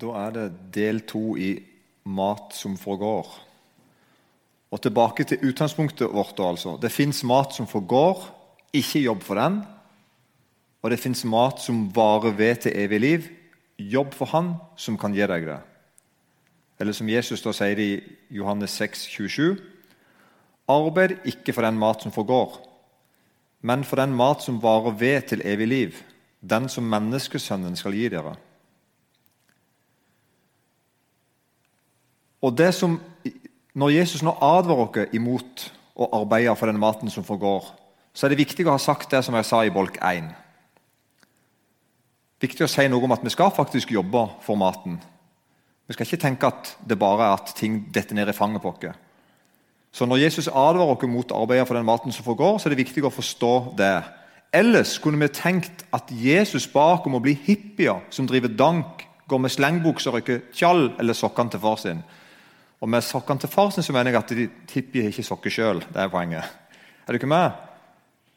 Da er det del to i mat som forgår. Og tilbake til utgangspunktet vårt. altså. Det fins mat som forgår, ikke jobb for den. Og det fins mat som varer ved til evig liv. Jobb for Han som kan gi deg det. Eller som Jesus da sier i Johannes 6, 27. Arbeid ikke for den mat som forgår, men for den mat som varer ved til evig liv, den som menneskesønnen skal gi dere. Og det som, Når Jesus nå advarer oss imot å arbeide for den maten som forgår, så er det viktig å ha sagt det som jeg sa i bolk 1. Viktig å si noe om at vi skal faktisk jobbe for maten. Vi skal ikke tenke at det bare er at ting detter ned i fanget på oss. Så Når Jesus advarer oss mot å arbeide for den maten som forgår, så er det viktig å forstå det. Ellers kunne vi tenkt at Jesus bak om å bli hippier som driver dank, går med slengbukser og røyker tjall eller sokkene til far sin. Og med sokkene til far sin så mener jeg at de tipper ikke sokker sjøl. Det er poenget. Er du ikke med?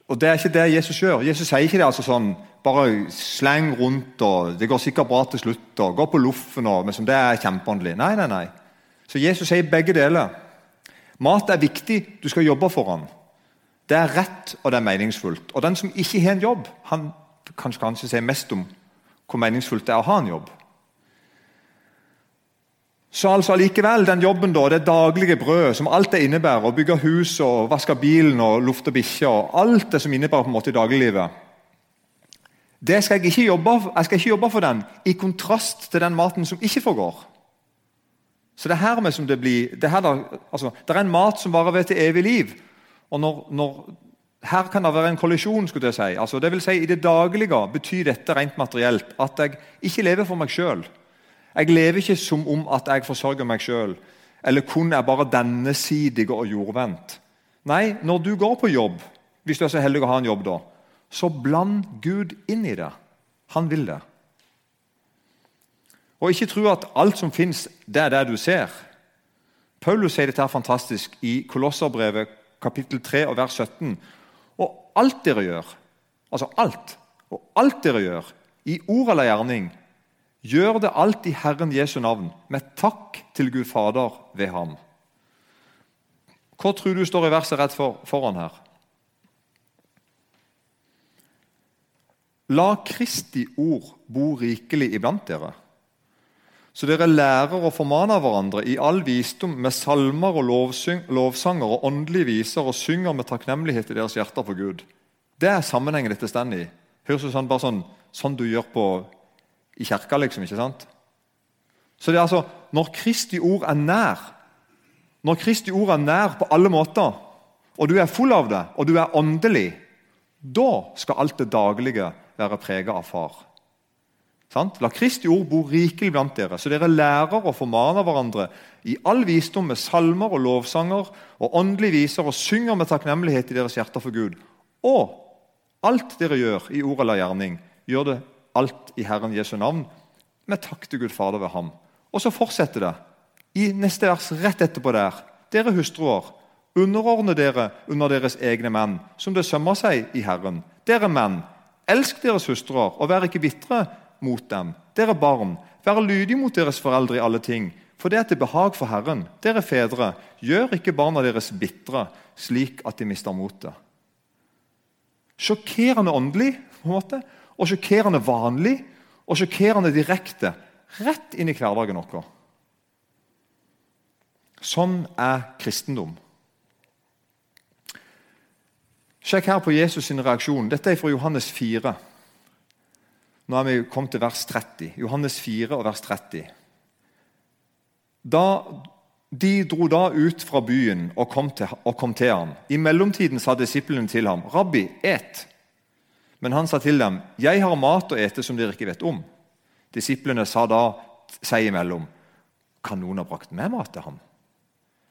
Og Det er ikke det Jesus gjør. Jesus sier ikke det altså sånn bare sleng rundt og 'det går sikkert bra til slutt' og 'gå på loffen' og liksom, det er kjempeåndelig. Nei, nei, nei. Så Jesus sier begge deler. Mat er viktig, du skal jobbe for den. Det er rett og det er meningsfullt. Og den som ikke har en jobb, han kan kanskje si mest om hvor meningsfullt det er å ha en jobb. Så altså allikevel, den jobben, da, det daglige brødet, som alt det innebærer, å bygge hus, og vaske bilen og lufte bikkja, alt det som innebærer på en måte i dagliglivet det skal jeg, ikke jobbe, jeg skal ikke jobbe for den, i kontrast til den maten som ikke forgår. Så det er her med som det blir, det, her altså, det er en mat som varer ved til evig liv. og når, når, Her kan det være en kollisjon. skulle jeg si. Altså, det vil si, I det daglige betyr dette rent materielt at jeg ikke lever for meg sjøl. Jeg lever ikke som om at jeg forsørger meg sjøl, eller kun er bare dennesidig og jordvendt. Nei, når du går på jobb, hvis du er så heldig å ha en jobb, da, så bland Gud inn i det. Han vil det. Og ikke tro at alt som fins, det er det du ser. Paulus sier dette her fantastisk i Kolosserbrevet kapittel 3 og vers 17. Og alt dere gjør, altså alt, og alt dere gjør, i ord eller gjerning, Gjør det alt i Herren Jesu navn, med takk til Gud Fader ved ham. Hva tror du står i verset rett for, foran her? La Kristi ord bo rikelig iblant dere, så dere lærer å formane hverandre i all visdom med salmer og lovsanger og åndelige viser og synger med takknemlighet i deres hjerter for Gud. Det er sammenhengen dette står i. Høres ut som bare sånn, sånn du gjør på i kirka, liksom. ikke sant? Så det er altså, Når Kristi ord er nær, når Kristi ord er nær på alle måter, og du er full av det, og du er åndelig, da skal alt det daglige være preget av Far. Sant? La Kristi ord bo rikelig blant dere, så dere lærer og formaner hverandre i all visdom med salmer og lovsanger og åndelige viser og synger med takknemlighet i deres hjerter for Gud. Og alt dere gjør i ord eller gjerning, gjør det alt i Herren Jesu navn, med takk til Gud Fader ved ham. Og så fortsetter det i neste vers rett etterpå der. Dere hustruer, underordne dere under deres egne menn, som det sømmer seg i Herren. Dere menn, elsk deres hustruer, og vær ikke bitre mot dem. Dere barn, vær lydige mot deres foreldre i alle ting, for det er til behag for Herren. Dere fedre, gjør ikke barna deres bitre, slik at de mister motet. Sjokkerende åndelig, på en måte, og sjokkerende vanlig og sjokkerende direkte rett inn i hverdagen vår. Sånn er kristendom. Sjekk her på Jesus' sin reaksjon. Dette er fra Johannes 4. Nå er vi kommet til vers 30. Johannes 4 og vers 30. Da, de dro da ut fra byen og kom, til, og kom til ham. I mellomtiden sa disiplene til ham, 'Rabbi, et.' Men han sa til dem, 'Jeg har mat å ete som dere ikke vet om.' Disiplene sa da seg imellom, 'Kan noen ha brakt med mat til ham?'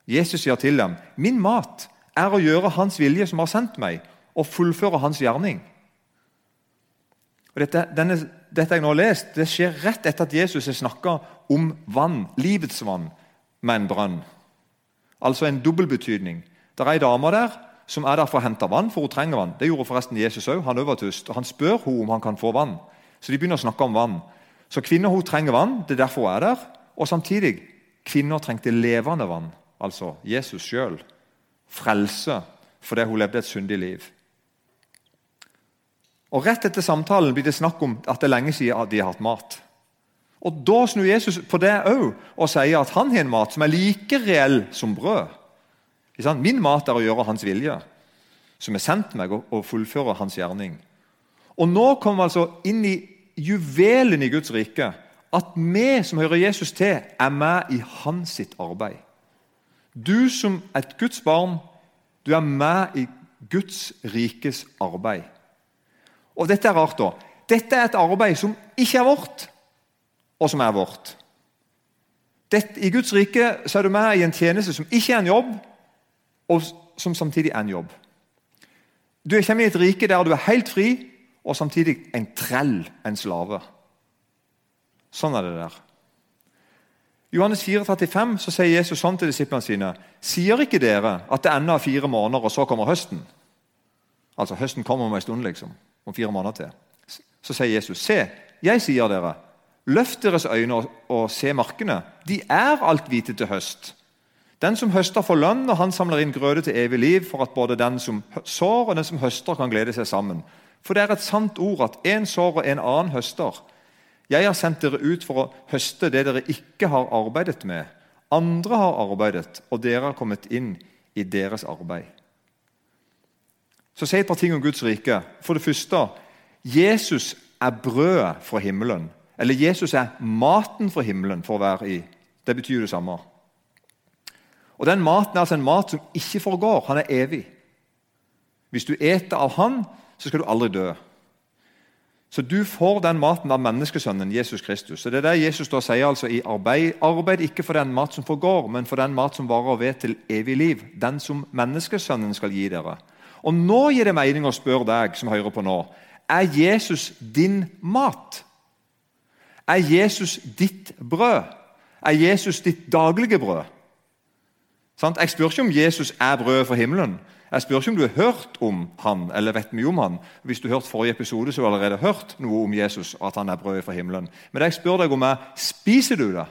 Jesus sier til dem, 'Min mat er å gjøre Hans vilje som har sendt meg, og fullføre Hans gjerning.' Og dette, denne, dette jeg nå har lest, det skjer rett etter at Jesus har snakka om vann, livets vann, med en brønn. Altså en dobbeltbetydning. Det er ei dame der som er der for å hente vann, for hun trenger vann. Det gjorde forresten Jesus òg. Han var tyst, og han spør henne om han kan få vann. Så de begynner å snakke om vann. Så kvinner hun trenger vann, det er derfor hun er der. Og samtidig kvinner trengte levende vann, altså Jesus sjøl. Frelse fordi hun levde et syndig liv. Og Rett etter samtalen blir det snakk om at det er lenge siden de har hatt mat. Og Da snur Jesus på det òg og sier at han har en mat som er like reell som brød. Min mat er å gjøre hans vilje, som har sendt meg å fullføre hans gjerning. Og Nå kommer vi altså inn i juvelen i Guds rike. At vi som hører Jesus til, er med i hans sitt arbeid. Du som et Guds barn, du er med i Guds rikes arbeid. Og Dette er rart. da. Dette er et arbeid som ikke er vårt, og som er vårt. Dette, I Guds rike så er du med i en tjeneste som ikke er en jobb, og som samtidig er en jobb. Du kommer i et rike der du er helt fri, og samtidig en trell, en slave. Sånn er det der. I Johannes 4, 35 så sier Jesus sånn til disiplene sine.: Sier ikke dere at det ennå er fire måneder, og så kommer høsten? Altså, Høsten kommer om en stund, liksom. Om fire måneder til. Så sier Jesus, se, jeg sier dere, løft deres øyne og, og se markene. De er alt hvite til høst. Den som høster, får lønn, og han samler inn grøde til evig liv, for at både den som sår og den som høster, kan glede seg sammen. For det er et sant ord at én sår og en annen høster. Jeg har sendt dere ut for å høste det dere ikke har arbeidet med. Andre har arbeidet, og dere har kommet inn i deres arbeid. Så si et par ting om Guds rike. For det første Jesus er brødet fra himmelen. Eller Jesus er maten fra himmelen, for å være i. Det betyr det samme. Og Den maten er altså en mat som ikke forgår. Han er evig. Hvis du eter av han, så skal du aldri dø. Så du får den maten av menneskesønnen Jesus Kristus. Så det er det Jesus da sier altså i arbeid. Arbeid ikke for den mat som forgår, men for den mat som varer ved til evig liv. Den som menneskesønnen skal gi dere. Og Nå gir det mening å spørre deg som hører på nå. Er Jesus din mat? Er Jesus ditt brød? Er Jesus ditt daglige brød? Jeg spør ikke om Jesus er brødet fra himmelen. Jeg spør ikke om du har hørt om han, eller vet mye om han. Hvis du har hørt forrige episode, så har du allerede hørt noe om Jesus og at han er brødet fra himmelen. Men jeg spør deg om jeg spiser du det?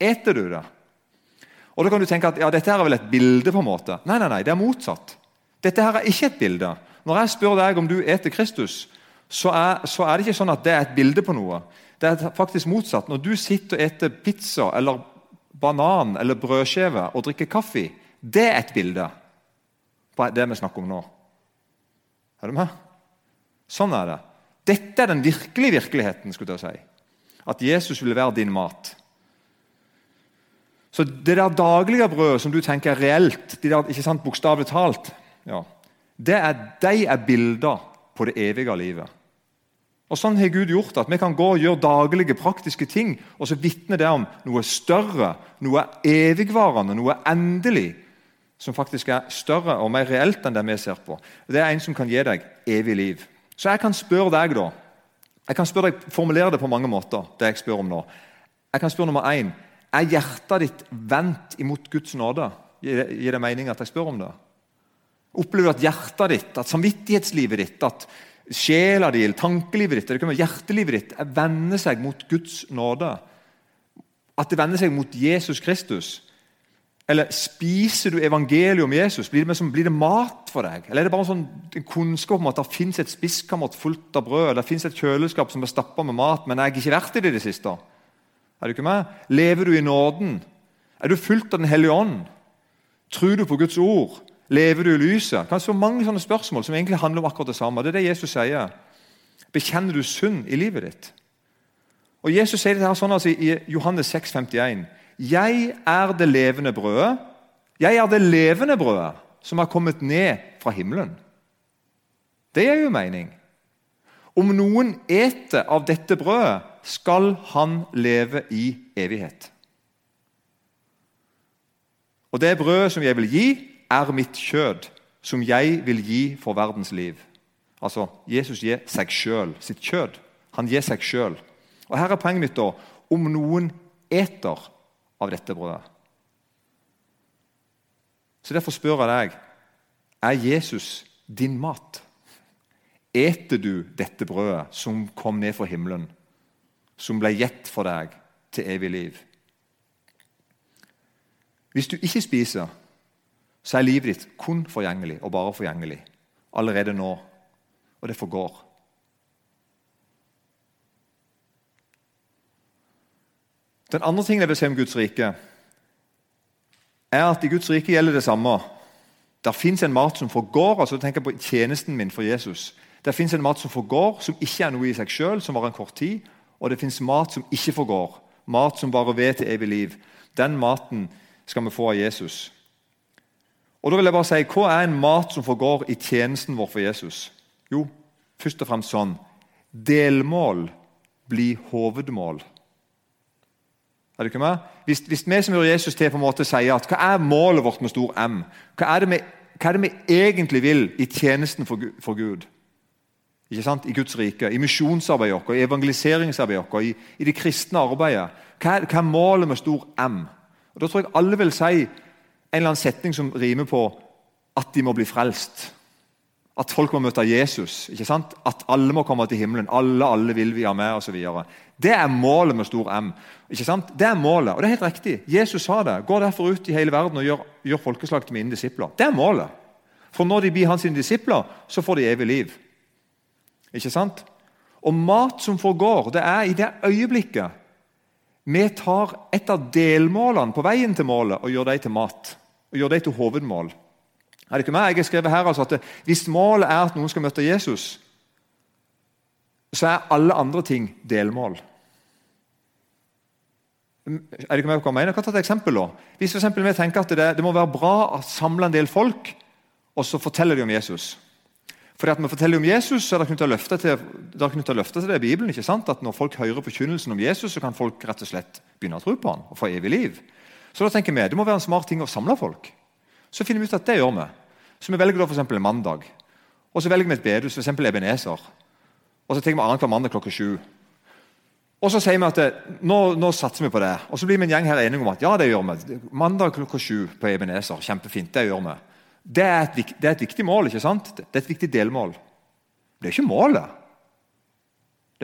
Eter du det? Og Da kan du tenke at ja, dette her er vel et bilde. på en måte. Nei, nei, nei, det er motsatt. Dette her er ikke et bilde. Når jeg spør deg om du eter Kristus, så er, så er det ikke sånn at det er et bilde på noe. Det er faktisk motsatt. Når du sitter og eter pizza eller banan eller brødskive og drikke kaffe, det er et bilde på det vi snakker om nå. Er du med? Sånn er det. Dette er den virkelige virkeligheten. skulle jeg si. At Jesus ville være din mat. Så det der daglige brødet som du tenker er reelt, de der, ikke sant, bokstavelig talt, ja, det er, de er bilder på det evige livet. Og Sånn har Gud gjort at vi kan gå og gjøre daglige, praktiske ting, og så vitner det om noe større, noe evigvarende, noe endelig, som faktisk er større og mer reelt enn det vi ser på. Det er en som kan gi deg evig liv. Så jeg kan spørre deg, da Jeg kan spørre deg, formulere det på mange måter. det jeg spør om nå. Jeg kan spørre nummer én Er hjertet ditt vendt imot Guds nåde? Gir det, mening at jeg spør om det? Opplever du at hjertet ditt, at samvittighetslivet ditt, at sjela di, tankelivet ditt, eller hjertelivet ditt vender seg mot Guds nåde? At det vender seg mot Jesus Kristus? Eller spiser du evangeliet om Jesus? Blir det, blir det, mat for deg? Eller er det bare en, sånn, kunnskap om at det fins et spiskammer fullt av brød? Det fins et kjøleskap som er stappa med mat, men jeg har ikke vært i det i det siste? Er du ikke med? Lever du i nåden? Er du fulgt av Den hellige ånd? Tror du på Guds ord? Lever du i lyset? Kanskje så mange sånne spørsmål som egentlig handler om akkurat det samme. Det er det Jesus sier. Bekjenner du synd i livet ditt? Og Jesus sier det her sånn altså i Johannes 6, 51. 'Jeg er det levende brødet'. Jeg er det levende brødet som har kommet ned fra himmelen. Det gir jo mening. Om noen eter av dette brødet, skal han leve i evighet. Og det brødet som jeg vil gi, er mitt kjød, som jeg vil gi for verdens liv. Altså, Jesus gir seg sjøl, sitt kjød. Han gir seg sjøl. Og her er poenget mitt da, Om noen eter av dette brødet. Så Derfor spør jeg deg er Jesus din mat. Eter du dette brødet som kom ned fra himmelen? som ble gitt for deg til evig liv. Hvis du ikke spiser, så er livet ditt kun forgjengelig og bare forgjengelig allerede nå. Og det forgår. Den andre tingen jeg vil si om Guds rike, er at i Guds rike gjelder det samme. Der fins en mat som forgår. altså tenk på tjenesten min for Jesus. Der fins en mat som forgår, som ikke er noe i seg sjøl, som var en kort tid. Og det fins mat som ikke forgår, mat som bare ved til evig liv. Den maten skal vi få av Jesus. Og da vil jeg bare si, Hva er en mat som forgår i tjenesten vår for Jesus? Jo, først og fremst sånn Delmål blir hovedmål. Er du ikke med? Hvis, hvis, vi som gjør Jesus til på en måte sier at hva er målet vårt med stor M? Hva er det vi, er det vi egentlig vil i tjenesten for, for Gud? Ikke sant? I Guds rike, i misjonsarbeidet vårt, i evangeliseringsarbeidet vårt, i, i, det kristne arbeidet. Hva er, hva er, målet med stor M? Og Da tror jeg alle vil si en eller annen setning som rimer på at de må bli frelst. At folk må møte Jesus. ikke sant? At alle må komme til himmelen. Alle alle vil vi ha med osv. Det er målet med stor M. ikke sant? Det er målet, og det er helt riktig. Jesus sa det. Gå derfor ut i hele verden og gjør, gjør folkeslag til mine disipler. Det er målet. For når de blir hans disipler, så får de evig liv. Ikke sant? Og mat som forgår, det er i det øyeblikket vi tar et av delmålene på veien til målet og gjør dem til mat. Og gjør dem til hovedmål. Er det ikke meg? Jeg har skrevet her altså at Hvis målet er at noen skal møte Jesus, så er alle andre ting delmål. Er det ikke meg hva jeg mener? Jeg kan ta et eksempel. da. Hvis for eksempel, vi tenker at det, det må være bra å samle en del folk, og så forteller de om Jesus. Fordi at vi forteller om Jesus, så er det knyttet løfter til, det løfter til det i Bibelen. ikke sant? At Når folk hører forkynnelsen om Jesus, så kan folk rett og slett begynne å tro på han og få evig liv. Så da tenker vi, Det må være en smart ting å samle folk. Så finner vi ut at det gjør vi. Så vi velger da for en mandag. Og så velger vi et bedehus, f.eks. Ebenezer. Og så tenker vi annenhver mandag klokka sju. Og så sier vi at det, nå, nå, satser vi på det. Og så blir vi en gjeng her enige om at ja, det gjør vi. Mandag klokka sju på Ebenezer. Kjempefint. Det gjør vi. Det er, et, det er, et, viktig mål. ikke sant? Det er et viktig delmål. Det er ikke målet.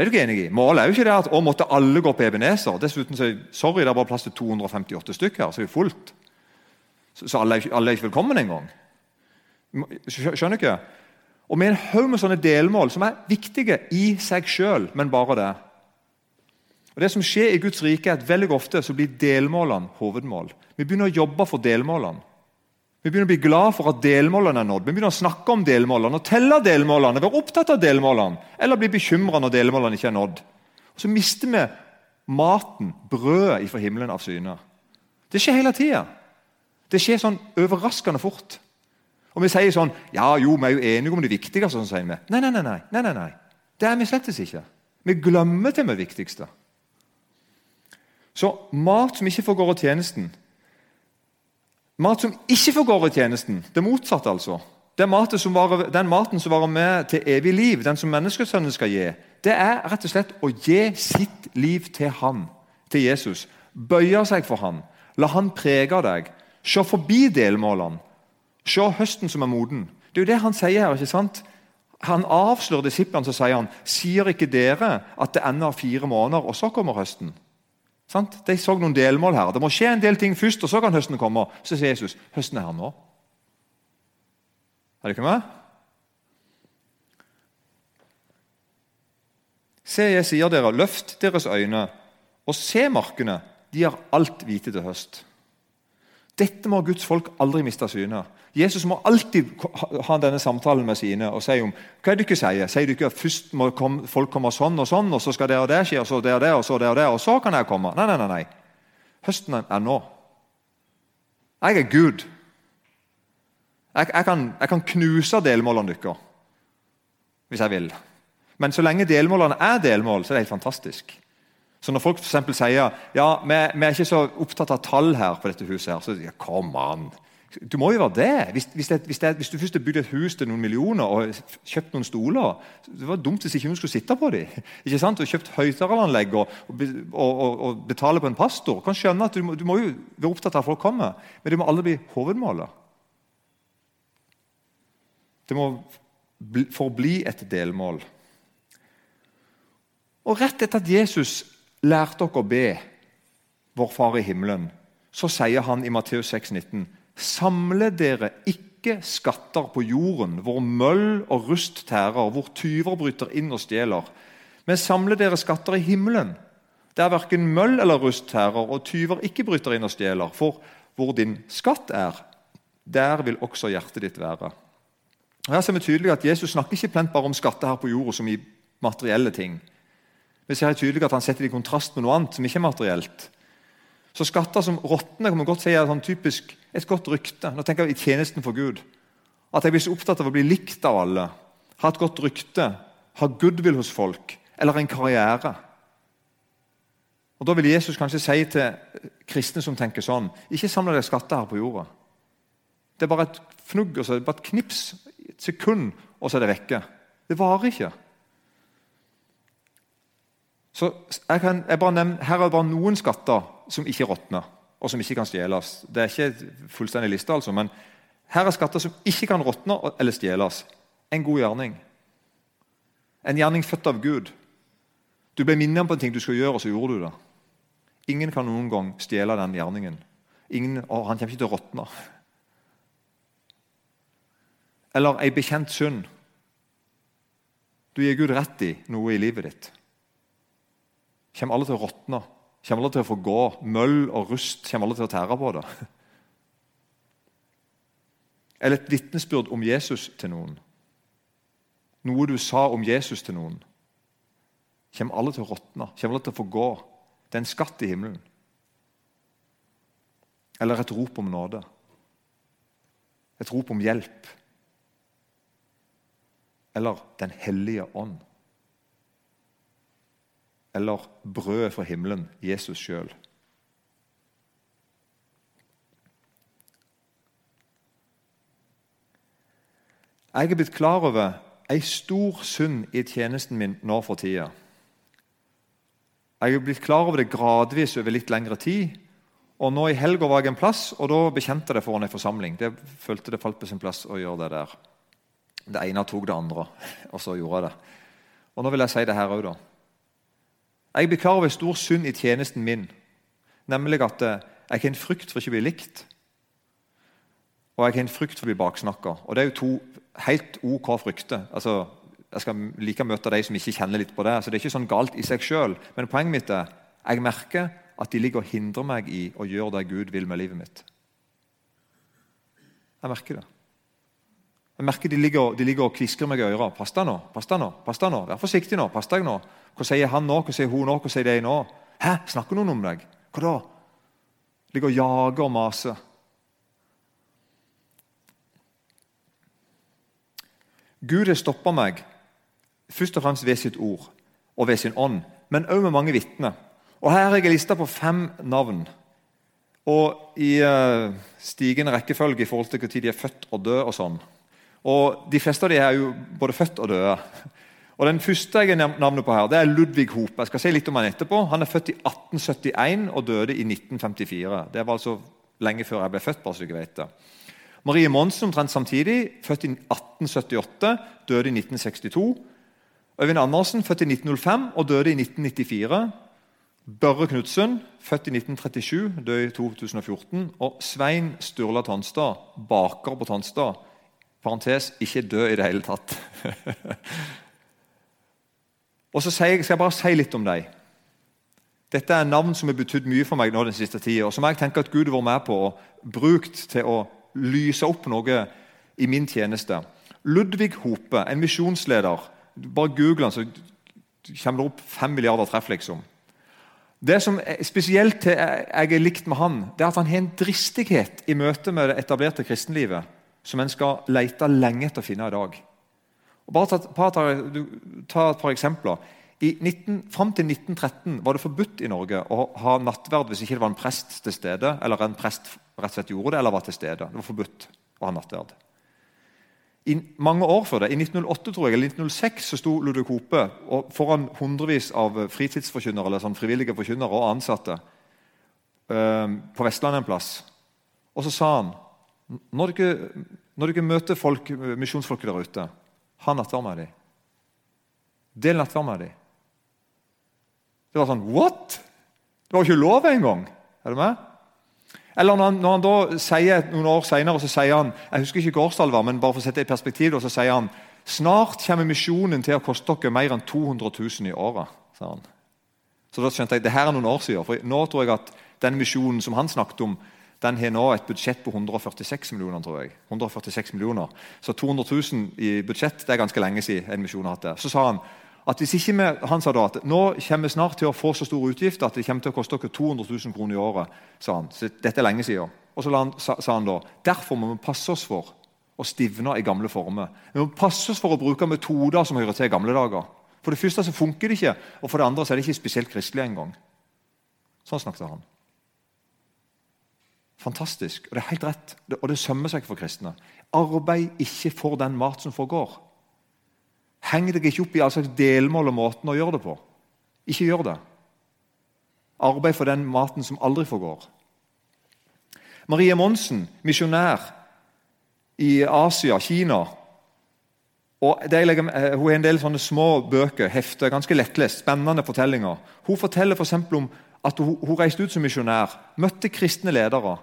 Det er du ikke enig i. Målet er jo ikke det at å måtte alle gå på Ebenezer. Dessuten så, sorry, det er bare plass til 258 stykker her, så er det fullt. Så, så alle, er, alle er ikke velkommen engang. Skjønner du ikke? Og med en haug med sånne delmål som er viktige i seg sjøl, men bare det. Og Det som skjer i Guds rike, er at veldig ofte så blir delmålene hovedmål. Vi begynner å jobbe for delmålene. Vi begynner å bli glad for at delmålene er nådd. Vi begynner å snakke om delmålene og telle delmålene. Være opptatt av delmålene, Eller bli bekymra når delmålene ikke er nådd. Og Så mister vi maten, brødet, fra himmelen av syne. Det skjer hele tida. Det skjer sånn overraskende fort. Og vi sier sånn Ja, jo, vi er jo enige om det viktigste. sånn sier vi. Nei, nei, nei. nei, nei, nei. Det er vi slett ikke. Vi glemmer det viktigste. Så mat som ikke forgår av tjenesten, Mat som ikke forgår i tjenesten. Det motsatte, altså. Den maten, varer, den maten som varer med til evig liv, den som menneskesønnen skal gi, det er rett og slett å gi sitt liv til han, til Jesus. Bøye seg for han. La han prege deg. Se forbi delmålene. Se høsten som er moden. Det er jo det han sier her. ikke sant? Han avslører disiplene så sier han, sier ikke dere at det ender fire måneder, og så kommer høsten? Sant? De så noen delmål her. Det må skje en del ting først, og så kan høsten komme. Så sier Jesus høsten er her nå. Er ikke med? Se, jeg sier dere, løft deres øyne og se markene. De har alt hvite til høst. Dette må Guds folk aldri miste av syne. Jesus må alltid ha denne samtalen med sine og si om hva er det dere sier. Sier du ikke at først må folk komme sånn og sånn, og så skal det og det skje, og så det og det, og så det og det, og så kan jeg komme? Nei, nei, nei. nei. Høsten er nå. Jeg er Gud. Jeg, jeg, kan, jeg kan, knuse delmålene deres hvis jeg vil. Men så lenge delmålene er delmål, så er det helt fantastisk. Så Når folk for sier ja, vi, vi, er ikke så opptatt av tall her på dette huset, her, så sier jeg kom an. Du må jo være det. Hvis, hvis, det, hvis, det, hvis du først har bygd et hus til noen millioner og kjøpt noen stoler Det var dumt hvis ikke hun skulle sitte på dem. Ikke sant? Og kjøpt høyttaleranlegg og, og, og, og, betale på en pastor. Kan skjønne at du du må, jo være opptatt av at folk kommer, men det må aldri bli hovedmålet. Det må forbli et delmål. Og Rett etter at Jesus lærte dere å be, vår Far i himmelen, så sier han i Matteus 6,19.: Samle dere ikke skatter på jorden, hvor møll og rust tærer, hvor tyver bryter inn og stjeler. Men samle dere skatter i himmelen, der verken møll eller rust tærer, og tyver ikke bryter inn og stjeler. For hvor din skatt er, der vil også hjertet ditt være. Her ser vi tydelig at Jesus snakker ikke plent bare om skatter her på jorda som i materielle ting. Vi ser tydelig at Han setter det i kontrast med noe annet som ikke er materielt. Så Skatter som råtner kan man godt si er sånn typisk et godt rykte. Nå tenker jeg i tjenesten for Gud. At jeg blir så opptatt av å bli likt av alle, ha et godt rykte, ha goodwill hos folk eller en karriere. Og Da vil Jesus kanskje si til kristne som tenker sånn Ikke samle deg skatter her på jorda. Det er bare et fnugg, og så er det bare et knips, et sekund, og så er det vekke. Det varer ikke. Så jeg kan, jeg bare nevne, Her er det bare noen skatter som ikke råtner, og som ikke kan stjeles. Det er ikke fullstendig liste, altså, men her er skatter som ikke kan råtne eller stjeles. En god gjerning. En gjerning født av Gud. Du ble minnet på en ting du skulle gjøre, og så gjorde du det. Ingen kan noen gang stjele den gjerningen. Ingen, å, han kommer ikke til å råtne. Eller ei bekjent synd. Du gir Gud rett i noe i livet ditt. Kommer alle til å råtne? Kommer alle til å få gå? Møll og rust kommer alle til å tære på det? Eller et vitnesbyrd om Jesus til noen. Noe du sa om Jesus til noen. Kommer alle til å råtne? Kommer alle til å få gå? Det er en skatt i himmelen. Eller et rop om nåde. Et rop om hjelp. Eller Den hellige ånd. Eller brødet fra himmelen, Jesus sjøl. Jeg er blitt klar over ei stor synd i tjenesten min nå for tida. Jeg er blitt klar over det gradvis over litt lengre tid. Og nå I helga var jeg en plass, og da bekjente jeg det foran en forsamling. Det følte det falt på sin plass å gjøre det der. Det ene tok det andre, og så gjorde jeg det. Og Nå vil jeg si det her òg, da. Jeg blir klar over en stor synd i tjenesten min, nemlig at jeg har en frykt for ikke å bli likt. Og jeg har en frykt for å bli baksnakka. Og det er jo to helt OK frykter. Altså, jeg skal like møte de som ikke kjenner litt på det. så Det er ikke sånn galt i seg sjøl. Men poenget mitt er jeg merker at de ligger og hindrer meg i å gjøre det Gud vil med livet mitt. Jeg merker det. Jeg merker De ligger, de ligger og kvisker meg i øret. 'Pass deg nå, pass deg nå, pass deg nå. Vær forsiktig nå. pass deg nå. Hva sier han nå? Hva sier hun nå? Hva sier de nå? Hæ? Snakker noen om deg? Hva da? Ligger og jager og maser. Gud har stoppa meg Først og fremst ved sitt ord og ved sin ånd, men også med mange vitner. Og Her har jeg lista på fem navn. Og I uh, stigende rekkefølge i forhold til når de er født og død og sånn. Og De fleste av de er jo både født og døde. Og Den første jeg har navnet på her, det er Ludvig Hope. Jeg skal si litt om Han etterpå. Han er født i 1871 og døde i 1954. Det var altså lenge før jeg ble født. bare så dere vet det. Marie Monsen omtrent samtidig, født i 1878, døde i 1962. Øyvind Andersen, født i 1905 og døde i 1994. Børre Knutsen, født i 1937, døde i 2014. Og Svein Sturla Tonstad, baker på Tonstad, parentes ikke dø i det hele tatt. og så skal jeg bare si litt om dem. Dette er navn som har betydd mye for meg nå den siste tida, og som jeg tenker at Gud har vært med på og brukt til å lyse opp noe i min tjeneste. Ludvig Hope, en misjonsleder. Bare google han, så kommer det opp fem milliarder treff. liksom. Det som er spesielt jeg er likt med han, det er at han har en dristighet i møte med det etablerte kristenlivet som en skal lete lenge etter å finne i dag. Og bare ta, ta, ta et par eksempler. I 19, fram til 1913 var det forbudt i Norge å ha nattverd hvis ikke det var en prest til stede, eller en prest rett og slett gjorde det, eller var til stede. Det var forbudt å ha nattverd. I mange år før det, i 1908 tror jeg, eller 1906 så sto Ludvig Hope foran hundrevis av fritidsforkynnere eller sånn frivillige forkynnere og ansatte øh, på Vestlandet en plass. Og så sa han når dere, når dere møter folk, misjonsfolk der ute, ha nattverd med dem. Del nattverd med dem. Det var sånn What?! Det var ikke lov engang! Er du med? Eller når han, når han, da sier noen år senere, så sier han jeg husker ikke årstall var, men bare for å sette det i perspektiv, så sier han snart kommer misjonen til å koste dere mer enn 200 000 i året. Så da skjønte jeg det her er noen år siden. for Nå tror jeg at den misjonen som han snakket om, den har nå et budsjett på 146 millioner. tror jeg. 146 millioner. Så 200 000 i budsjett det er ganske lenge siden en misjon har hatt det. Så sa han at hvis ikke vi, han sa da at nå kommer vi snart til å få så store utgifter at det kommer til å koste dere 200 000 kroner i året. sa han. Så dette er lenge siden. Og så sa, sa han da derfor må vi passe oss for å stivne i gamle former. Vi må passe oss for å bruke metoder som hører til i gamle dager. For det første så funker det ikke, og for det andre så er det ikke spesielt kristelig engang. Sånn snakket han. Fantastisk. Og det er helt rett. Og det sømmer seg for kristne. Arbeid ikke for den mat som forgår. Heng deg ikke opp i all slags delmål og måten å gjøre det på. Ikke gjør det. Arbeid for den maten som aldri forgår. Marie Monsen, misjonær i Asia, Kina. Og legger, eh, hun har en del sånne små bøker, hefter, ganske lettlest, spennende fortellinger. Hun forteller for om at hun, hun reiste ut som misjonær, møtte kristne ledere.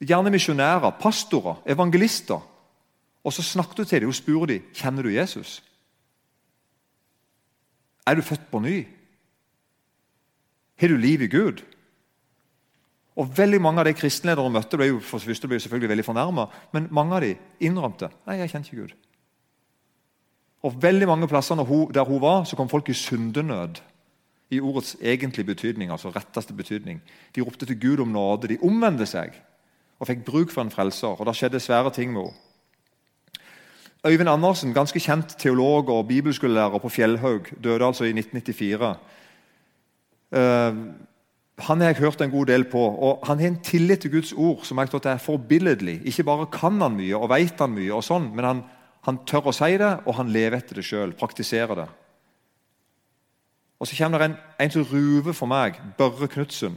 Gjerne misjonærer, pastorer, evangelister. Og så snakker du til dem og spør dem, kjenner du Jesus. Er du født på ny? Har du liv i Gud? Og veldig Mange av de kristenledere hun møtte, ble jo for første ble selvfølgelig veldig fornærma, men mange av de innrømte nei, jeg kjenner ikke Gud. Og veldig mange plasser der hun var, så kom folk i syndenød. I ordets egentlige betydning, altså retteste betydning. De ropte til Gud om nåde. De omvendte seg og fikk bruk for en frelser. og Det skjedde svære ting med henne. Øyvind Andersen, ganske kjent teolog og bibelskolelærer på Fjellhaug, døde altså i 1994. Uh, eh, han har jeg hørt en god del på, og han har en tillit til Guds ord som jeg tror er forbilledlig. Ikke bare kan han mye og vet han mye, og sånn, men han, han tør å si det, og han lever etter det sjøl. Praktiserer det. Og Så kommer det en, en som ruver for meg, Børre Knutsen.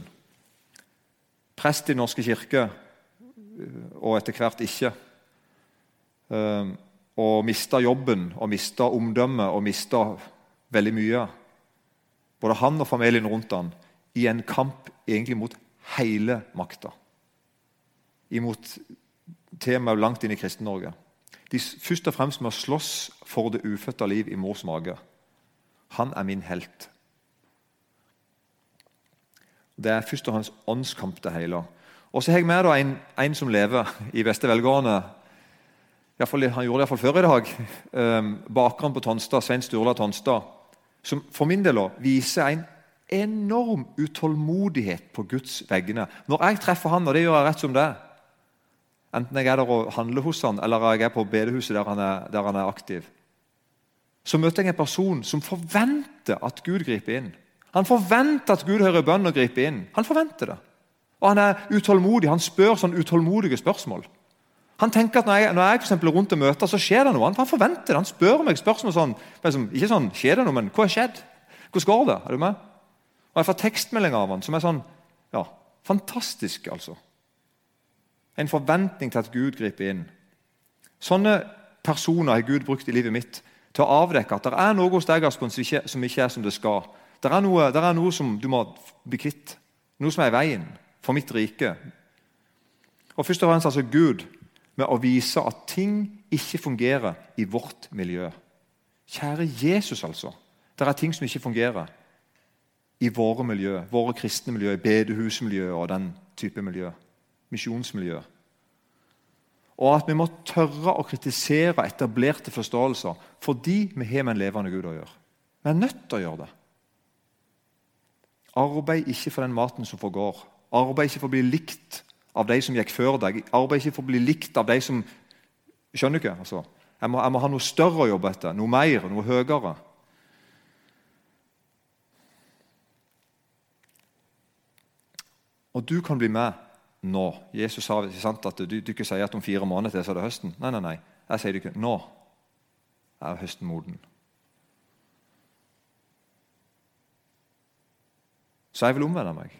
Prest i Norske kirke, og etter hvert ikke. Uh, og mista jobben og mista omdømmet og mista veldig mye. Både han og familien rundt han, i en kamp egentlig mot hele makta. Imot temaet langt inn i Kristen-Norge. De først og fremst med å slåss for det ufødte liv i mors mage. Han er min helt. Det er først og fremst åndskamp, det hele. Og så har jeg med en, en som lever i beste velgående fall, han gjorde det iallfall før i dag. Um, bakeren på Tonstad, Svein Sturla Tonstad, som for min del også, viser en enorm utålmodighet på Guds vegne. Når jeg treffer han, og det gjør jeg rett som det enten jeg er der og handler hos han, eller jeg er på bedehuset der han er, der han er aktiv, så møter jeg en person som forventer at Gud griper inn. Han forventer at Gud hører bønn og griper inn. Han forventer det. Og Han er utålmodig. Han spør sånn utålmodige spørsmål. Han tenker at Når jeg, når jeg for rundt og møter, så skjer det noe. Han, forventer det. Han spør meg spørsmål sånn liksom, Ikke sånn 'Skjer det noe?' men 'Hva har skjedd?' 'Hvordan går det?' Er du med? Og Jeg får tekstmeldinger av han som er sånn ja, fantastisk, altså. En forventning til at Gud griper inn. Sånne personer har Gud brukt i livet mitt til å avdekke at det er noe hos deg Aspen, som, ikke, som ikke er som det skal. Det er, er noe som du må bli kvitt. Noe som er i veien for mitt rike. Og først og fremst altså Gud med å vise at ting ikke fungerer i vårt miljø. Kjære Jesus, altså. Det er ting som ikke fungerer i våre miljø, våre kristne miljø, bedehusmiljø og den type miljø. Misjonsmiljø. Og at vi må tørre å kritisere etablerte forståelser fordi vi har med en levende Gud å gjøre. Vi er nødt til å gjøre det. Arbeid ikke for den maten som forgår. Arbeid ikke for å bli likt av de som gikk før deg. Arbeid ikke for å bli likt av de som Skjønner du ikke? Altså, jeg, må, jeg må ha noe større å jobbe etter, noe mer, noe høyere. Og du kan bli med nå. Jesus sa ikke sant, at du, du ikke sier at om fire måneder til så er det høsten. Nei, nei, nei. Jeg sier det ikke. Nå er høsten moden. Så jeg vil omvende meg.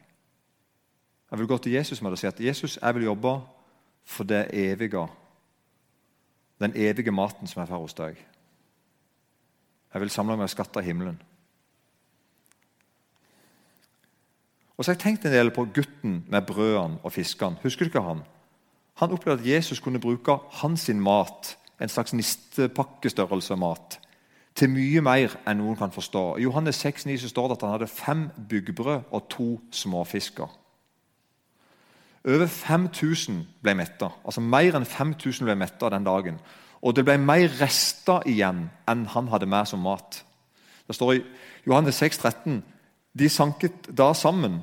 Jeg vil gå til Jesus med det og si at Jesus, jeg vil jobbe for det evige. Den evige maten som jeg får hos deg. Jeg vil samle meg skatter i himmelen. Og så har jeg tenkt en del på gutten med brødene og fiskene. Husker du ikke han? Han opplevde at Jesus kunne bruke hans mat, en slags nistepakkestørrelse mat, til mye mer enn noen kan forstå. I Johannes 6, 9 så står det at han hadde fem byggbrød og to småfisker. Over 5000 ble metta. Altså Mer enn 5000 ble metta den dagen. Og det ble mer rester igjen enn han hadde med som mat. Det står i Johannes 6, 13, De sanket da sammen.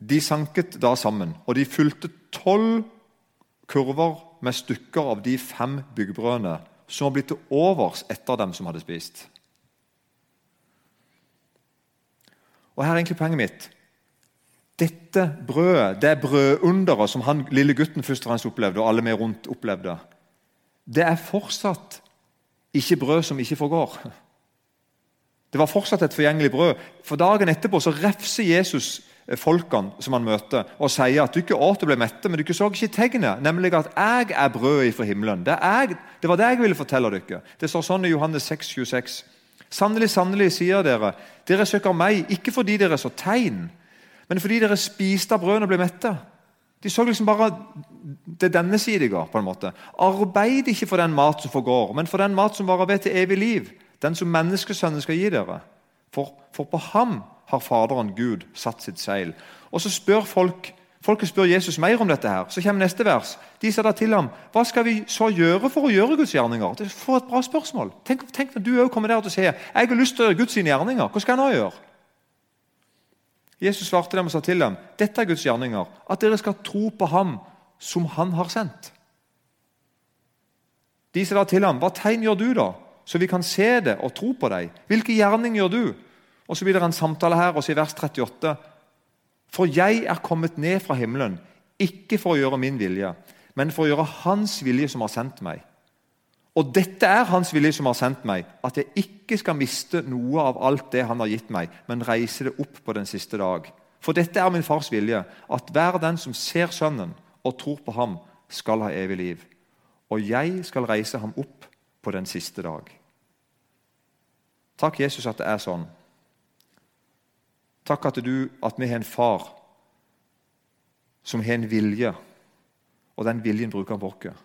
De sanket da sammen, og de fulgte tolv kurver med stykker av de fem byggbrødene som var blitt til overs etter dem som hadde spist. Og Her er egentlig poenget mitt. Dette brødet, det brødunderet som han lille gutten først og fremst opplevde, og alle med rundt opplevde, det er fortsatt ikke brød som ikke forgår. Det var fortsatt et forgjengelig brød. For Dagen etterpå så refser Jesus folkene som han møter, og sier at du ikke åt og ble mette, men du ikke så ikke tegnet, nemlig at jeg er brødet fra himmelen. Det, er, det, var det jeg ville fortelle dere. Det står sånn i Johannes 6, 26. Sannelig, sannelig, sier dere, dere søker meg ikke fordi dere så tegn, men fordi dere spiste av brødene og ble mette. De så liksom bare det denne sidiga. på en måte. Arbeid ikke for den mat som forgår, men for den mat som varer ved til evig liv. Den som menneskesønnen skal gi dere. For, for, på ham har Faderen Gud satt sitt seil. Og så spør folk, Folket spør Jesus mer om dette. her. Så kommer neste vers. De sa da til ham, hva skal vi så gjøre for å gjøre Guds gjerninger? Det er For et bra spørsmål. Tenk, tenk når du òg kommer der og sier jeg har lyst til å gjøre Guds gjerninger. Hva skal jeg nå gjøre? Jesus svarte dem og sa til dem, dette er Guds gjerninger, at dere skal tro på ham som han har sendt. De sa da til ham, hva tegn gjør du, da, så vi kan se det og tro på deg? Hvilke gjerning gjør du? Og Så blir det en samtale her, og så i vers 38. For jeg er kommet ned fra himmelen, ikke for å gjøre min vilje, men for å gjøre Hans vilje som har sendt meg. Og dette er Hans vilje som har sendt meg, at jeg ikke skal miste noe av alt det Han har gitt meg, men reise det opp på den siste dag. For dette er min fars vilje, at hver den som ser Sønnen og tror på ham, skal ha evig liv. Og jeg skal reise ham opp på den siste dag. Takk, Jesus, at det er sånn. Takk at, du, at vi har en far som har en vilje, og den viljen bruker han på oss.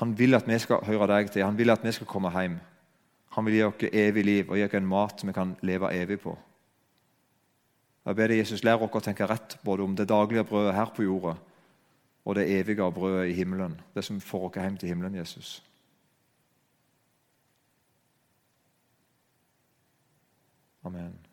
Han vil at vi skal høre deg til, han vil at vi skal komme hjem. Han vil gi oss evig liv og gi oss en mat vi kan leve evig på. Jeg ber deg, Jesus, lære oss å tenke rett både om det daglige brødet her på jorda og det evige brødet i himmelen, det som får oss hjem til himmelen, Jesus. Amen.